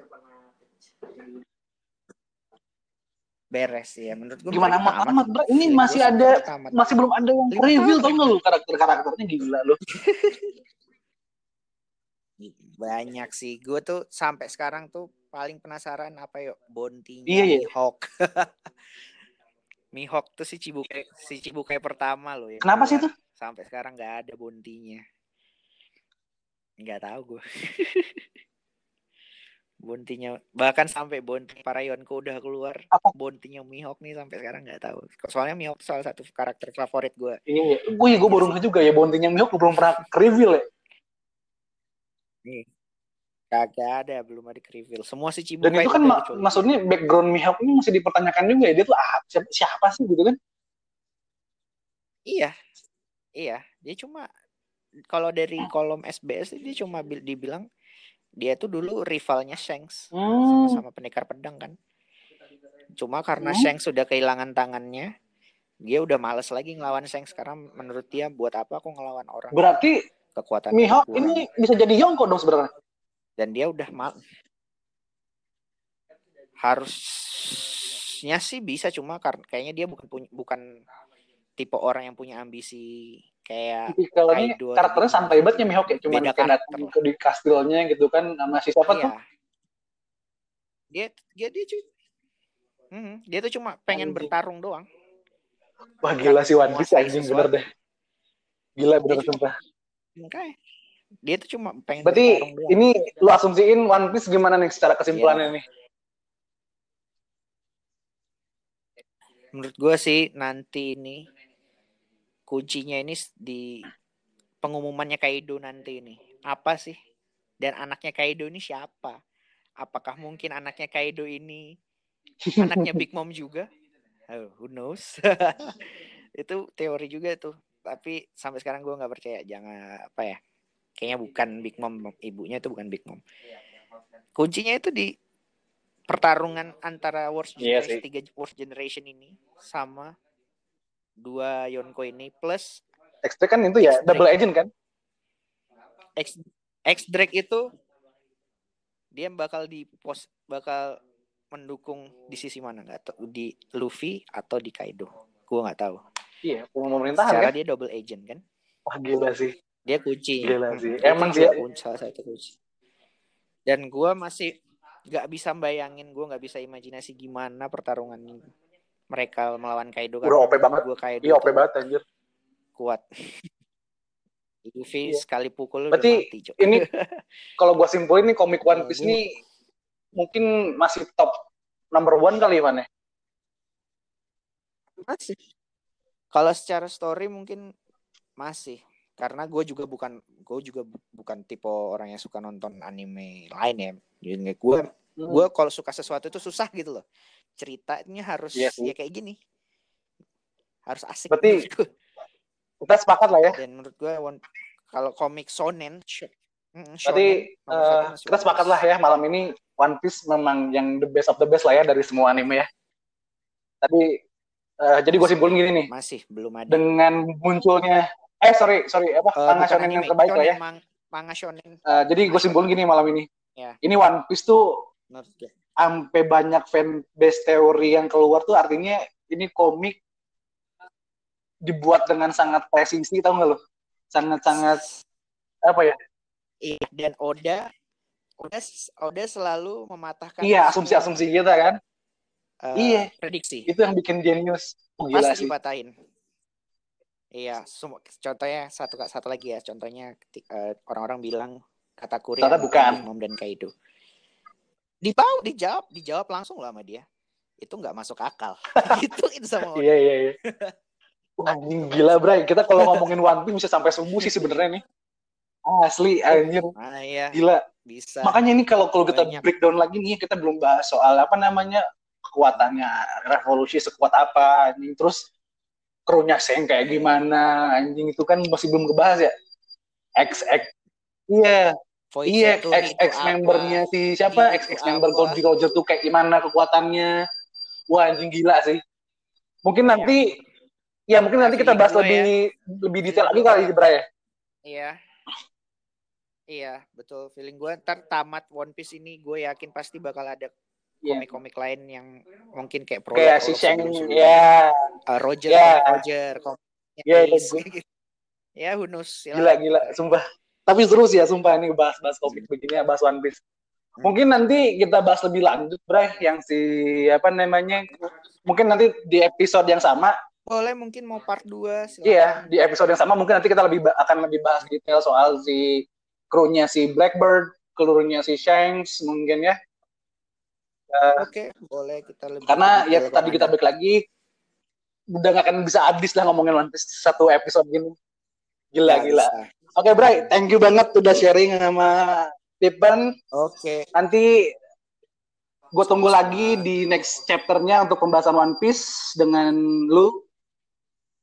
S2: beres ya. Menurut gue
S1: Gimana amat amat, Bre? Ini masih ada masih belum ada yang reveal tau nggak lu karakter-karakternya gila lu.
S2: banyak sih. Gue tuh sampai sekarang tuh paling penasaran apa yuk Bontinya
S1: Iya, iya.
S2: Mihawk. Mihawk tuh si Cibukai si Cibukai pertama loh ya.
S1: Kenapa sih tuh?
S2: sampai sekarang nggak ada Bontinya nggak tahu gue Bontinya bahkan sampai Bonti para Yonko udah keluar
S1: Apa?
S2: Bontinya Mihawk nih sampai sekarang nggak tahu soalnya Mihawk salah satu karakter favorit gue
S1: Iya, iya. Gue gue baru ngeh juga ya Bontinya Mihawk belum pernah reveal ya.
S2: nih kagak ada belum ada reveal semua si
S1: Dan
S2: Cibukai
S1: itu kan ma-
S2: kecuali
S1: maksudnya background Mihawk ini masih dipertanyakan juga ya. Dia tuh ah, siapa, siapa sih gitu kan?
S2: Iya, iya. Dia cuma kalau dari kolom SBS dia cuma bil- dibilang dia tuh dulu rivalnya Shanks
S1: Hmm.
S2: sama pendekar pedang kan. Cuma karena
S1: Hmm.
S2: Shanks sudah kehilangan tangannya, dia udah males lagi ngelawan Shanks karena menurut dia buat apa aku ngelawan orang
S1: Berarti
S2: kekuatan
S1: Mihawk ini bisa jadi Yonko dong sebenarnya.
S2: dan dia udah mal harusnya sih bisa cuma karena kayaknya dia bukan punya bukan tipe orang yang punya ambisi kayak
S1: ini karakternya
S2: atau
S1: santai banget ya Mihawk ya. Cuman kayak ke di kastilnya gitu kan sama si siapa tuh?
S2: Iya. Dia dia dia cu- Hmm, dia tuh cuma pengen
S1: Anjing.
S2: bertarung doang.
S1: Wah gila si One Piece anjing bener deh. Gila bener sumpah.
S2: Makanya dia tuh cuma pengen
S1: Berarti
S2: bertarung doang.
S1: ini lu asumsiin One Piece gimana nih secara kesimpulannya nih?
S2: Menurut gue sih nanti ini kuncinya ini di pengumumannya Kaido nanti ini. Apa sih? Dan anaknya Kaido ini siapa? Apakah mungkin anaknya Kaido ini anaknya Big Mom juga? Oh, who knows? itu teori juga tuh. Tapi sampai sekarang gue nggak percaya. Jangan apa ya? Kayaknya bukan Big Mom. Ibunya itu bukan Big Mom. Kuncinya itu di pertarungan antara Worst
S1: Iya
S2: Generation
S1: sih.
S2: tiga Worst Generation ini sama dua Yonko ini plus
S1: X kan itu ya
S2: X-Drake.
S1: double agent kan?
S2: X X Drake itu dia bakal di pos bakal mendukung di sisi mana nggak tahu di Luffy atau di Kaido gue nggak tahu
S1: Iya, pemerintahan
S2: secara
S1: kan?
S2: dia double agent kan
S1: Wah gila sih.
S2: dia kunci
S1: Gila sih.
S2: dia
S1: Emang ya.
S2: kunci, salah satu kunci dan gue masih nggak bisa bayangin gue nggak bisa imajinasi gimana pertarungan mereka melawan Kaido
S1: Udah OP banget.
S2: gue Kaido
S1: Iya, OP banget anjir.
S2: kuat Luffy
S1: Iya.
S2: sekali pukul
S1: Berarti
S2: udah mati Cok.
S1: Ini kalau gua simpulin nih komik One Piece
S2: Gua-
S1: nih mungkin masih top number one kali Van ya.
S2: masih kalau secara story mungkin Masih. Karena gue juga bukan gue juga bukan tipe orang yang suka nonton anime lain ya. Jadi gue
S1: Hmm.
S2: gue kalau suka sesuatu itu susah gitu loh. Ceritanya harus
S1: Iya sih.
S2: ya kayak gini. Harus asik.
S1: Berarti-. Kita sepakat lah ya.
S2: Dan menurut gue kalau komik shonen, sh- mm,
S1: Berarti
S2: shonen, masih
S1: kita sepakat lah ya malam ini One Piece memang yang the best of the best lah ya dari semua anime ya. Tadi eh, jadi gue simpulin gini nih
S2: Masih belum ada.
S1: dengan munculnya eh sorry sorry apa
S2: Eh,
S1: manga shonen yang terbaik lah ya.
S2: mang- manga shonen.
S1: Eh, jadi gue simpulin gini malam ini.
S2: Ya.
S1: Ini One Piece tuh
S2: menurut.
S1: Sampai banyak fan base teori yang keluar tuh artinya ini komik dibuat dengan sangat presisi tau nggak lo? Sangat-sangat apa ya?
S2: Iya, dan Oda Oda Oda selalu mematahkan
S1: Iya asumsi-asumsi kita kan.
S2: eh,
S1: iya.
S2: prediksi.
S1: Itu yang bikin genius. Oh, gila
S2: Pasti dipatahin. Iya, semua contohnya satu satu lagi ya, contohnya eh, orang-orang bilang kata Kuri
S1: Ternyata bukan.
S2: Mom dan Kaido. Dipau, dijawab, dijawab langsung lah sama dia. Itu nggak masuk akal. itu itu sama.
S1: Iya iya iya. Anjing gila Bray. Kita kalau ngomongin One Piece bisa sampai subuh sih sebenarnya nih. Asli anjir
S2: Ah iya,
S1: gila.
S2: bisa.
S1: Makanya ini kalau kalau kita
S2: Banyak.
S1: breakdown lagi nih kita belum bahas soal apa namanya kekuatannya revolusi sekuat apa anjing terus krunya Seng kayak gimana anjing itu kan masih belum kebahas ya. X X iya
S2: Voice
S1: iya
S2: itu-
S1: X
S2: itu
S1: X
S2: apa?
S1: membernya si siapa
S2: Ini
S1: X
S2: itu
S1: X member? Goldie Roger tuh kayak gimana kekuatannya. Wah anjing gila sih. Mungkin
S2: Iya.
S1: nanti ya mungkin nanti kita bahas lebih lebih detail lagi kali Bray ya.
S2: Iya. Iya, betul. Feeling gue ntar tamat One Piece ini gue yakin pasti bakal ada
S1: Iya.
S2: komik-komik lain yang mungkin kayak pro
S1: Kayak si Sheng ya
S2: Roger
S1: Ya.
S2: Roger komiknya
S1: Ya, ya,
S2: gitu. ya who knows
S1: gila gila sumpah tapi seru sih ya sumpah ini bahas-bahas komik begini ya bahas One Piece.
S2: Hmm.
S1: mungkin nanti kita bahas lebih lanjut Bray yang si apa namanya mungkin nanti di episode yang sama.
S2: Boleh mungkin mau part 2
S1: iya di episode yang sama mungkin nanti kita lebih akan lebih bahas detail soal si krunya si Blackbird krunya si Shanks mungkin ya.
S2: Oke boleh kita lebih
S1: karena ya tadi kita balik lagi udah gak akan bisa habis lah ngomongin One Piece satu episode gini. Gila
S2: Nggak
S1: gila.
S2: bisa.
S1: Oke Bray thank you banget udah sharing sama Tipen
S2: oke.
S1: Nanti gue tunggu lagi di next chapternya untuk pembahasan One Piece dengan lu.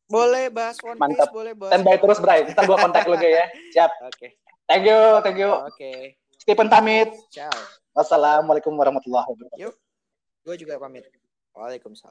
S2: Boleh bahas One Piece
S1: Mantap.
S2: boleh bahas
S1: standby terus Bray. Kita gue kontak lu ya. Siap.
S2: Oke.
S1: Thank you thank you.
S2: Oke.
S1: Stephen pamit.
S2: Ciao.
S1: Wassalamualaikum warahmatullahi wabarakatuh.
S2: Gue juga pamit. Waalaikumsalam